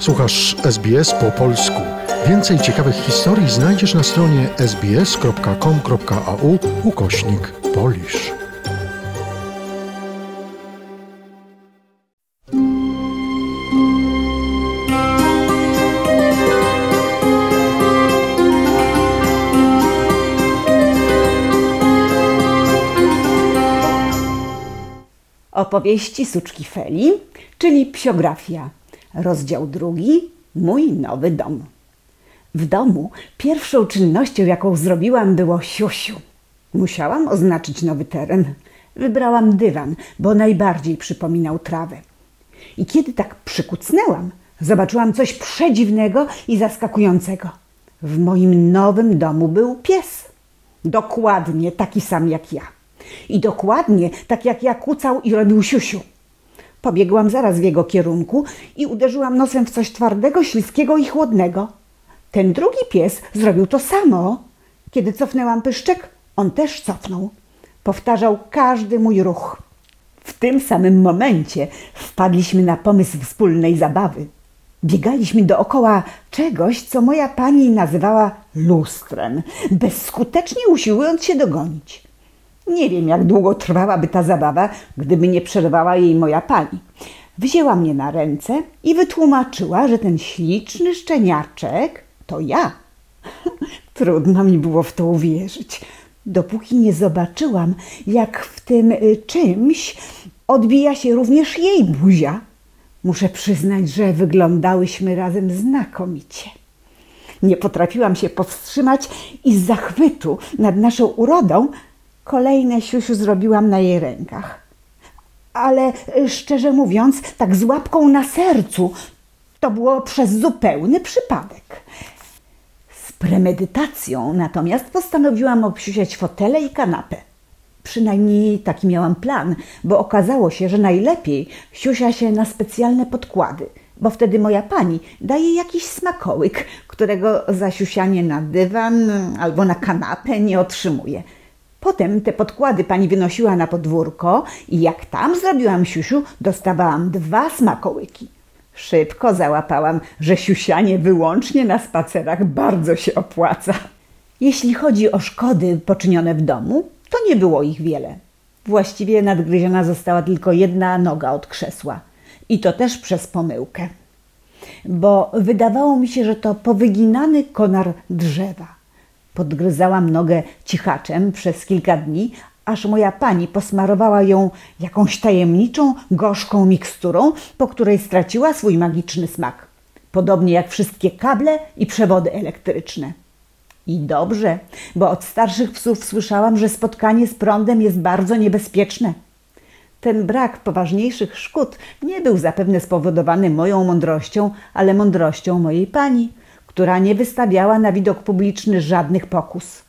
Słuchasz SBS po polsku. Więcej ciekawych historii znajdziesz na stronie sbs.com.au ukośnik polisz. Opowieści Suczki Feli, czyli psiografia. Rozdział drugi. Mój nowy dom. W domu pierwszą czynnością, jaką zrobiłam, było siusiu. Musiałam oznaczyć nowy teren. Wybrałam dywan, bo najbardziej przypominał trawę. I kiedy tak przykucnęłam, zobaczyłam coś przedziwnego i zaskakującego. W moim nowym domu był pies. Dokładnie taki sam jak ja. I dokładnie tak jak ja kucał i robił siusiu. Pobiegłam zaraz w jego kierunku i uderzyłam nosem w coś twardego, śliskiego i chłodnego. Ten drugi pies zrobił to samo. Kiedy cofnęłam pyszczek, on też cofnął. Powtarzał każdy mój ruch. W tym samym momencie wpadliśmy na pomysł wspólnej zabawy. Biegaliśmy dookoła czegoś, co moja pani nazywała lustrem, bezskutecznie usiłując się dogonić. Nie wiem, jak długo trwałaby ta zabawa, gdyby nie przerwała jej moja pani. Wzięła mnie na ręce i wytłumaczyła, że ten śliczny szczeniaczek to ja. Trudno mi było w to uwierzyć, dopóki nie zobaczyłam, jak w tym y, czymś odbija się również jej buzia. Muszę przyznać, że wyglądałyśmy razem znakomicie. Nie potrafiłam się powstrzymać i z zachwytu nad naszą urodą kolejne siusiu zrobiłam na jej rękach. Ale y, szczerze mówiąc, tak z łapką na sercu, to było przez zupełny przypadek. Z premedytacją natomiast postanowiłam obsiusiać fotele i kanapę. Przynajmniej taki miałam plan, bo okazało się, że najlepiej siusia się na specjalne podkłady, bo wtedy moja pani daje jakiś smakołyk, którego zasiusianie na dywan albo na kanapę nie otrzymuje. Potem te podkłady pani wynosiła na podwórko i jak tam zrobiłam siusiu, dostawałam dwa smakołyki. Szybko załapałam, że siusianie wyłącznie na spacerach bardzo się opłaca. Jeśli chodzi o szkody poczynione w domu, to nie było ich wiele. Właściwie nadgryziona została tylko jedna noga od krzesła. I to też przez pomyłkę. Bo wydawało mi się, że to powyginany konar drzewa. Podgryzałam nogę cichaczem przez kilka dni, aż moja pani posmarowała ją jakąś tajemniczą, gorzką miksturą, po której straciła swój magiczny smak. Podobnie jak wszystkie kable i przewody elektryczne. I dobrze, bo od starszych psów słyszałam, że spotkanie z prądem jest bardzo niebezpieczne. Ten brak poważniejszych szkód nie był zapewne spowodowany moją mądrością, ale mądrością mojej pani, która nie wystawiała na widok publiczny żadnych pokus.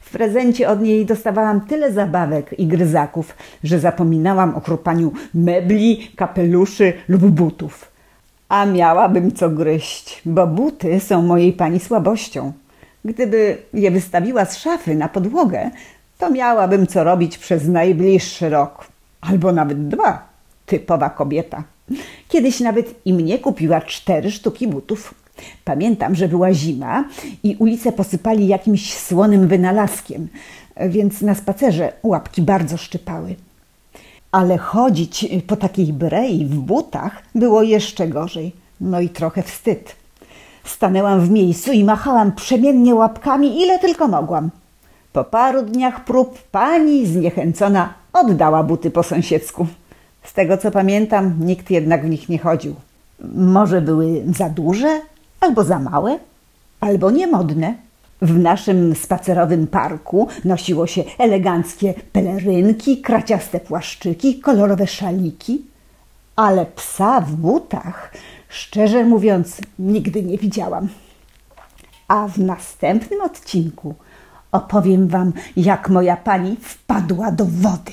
W prezencie od niej dostawałam tyle zabawek i gryzaków, że zapominałam o chrupaniu mebli, kapeluszy lub butów. A miałabym co gryźć, bo buty są mojej pani słabością. Gdyby je wystawiła z szafy na podłogę, to miałabym co robić przez najbliższy rok, albo nawet dwa. Typowa kobieta. Kiedyś nawet i mnie kupiła cztery sztuki butów. Pamiętam, że była zima i ulice posypali jakimś słonym wynalazkiem, więc na spacerze łapki bardzo szczypały. Ale chodzić po takiej brei w butach było jeszcze gorzej. No i trochę wstyd. Stanęłam w miejscu i machałam przemiennie łapkami, ile tylko mogłam. Po paru dniach prób pani zniechęcona oddała buty po sąsiedzku. Z tego co pamiętam, nikt jednak w nich nie chodził. Może były za duże, albo za małe, albo niemodne. W naszym spacerowym parku nosiło się eleganckie pelerynki, kraciaste płaszczyki, kolorowe szaliki, ale psa w butach, szczerze mówiąc, nigdy nie widziałam. A w następnym odcinku opowiem Wam, jak moja pani wpadła do wody.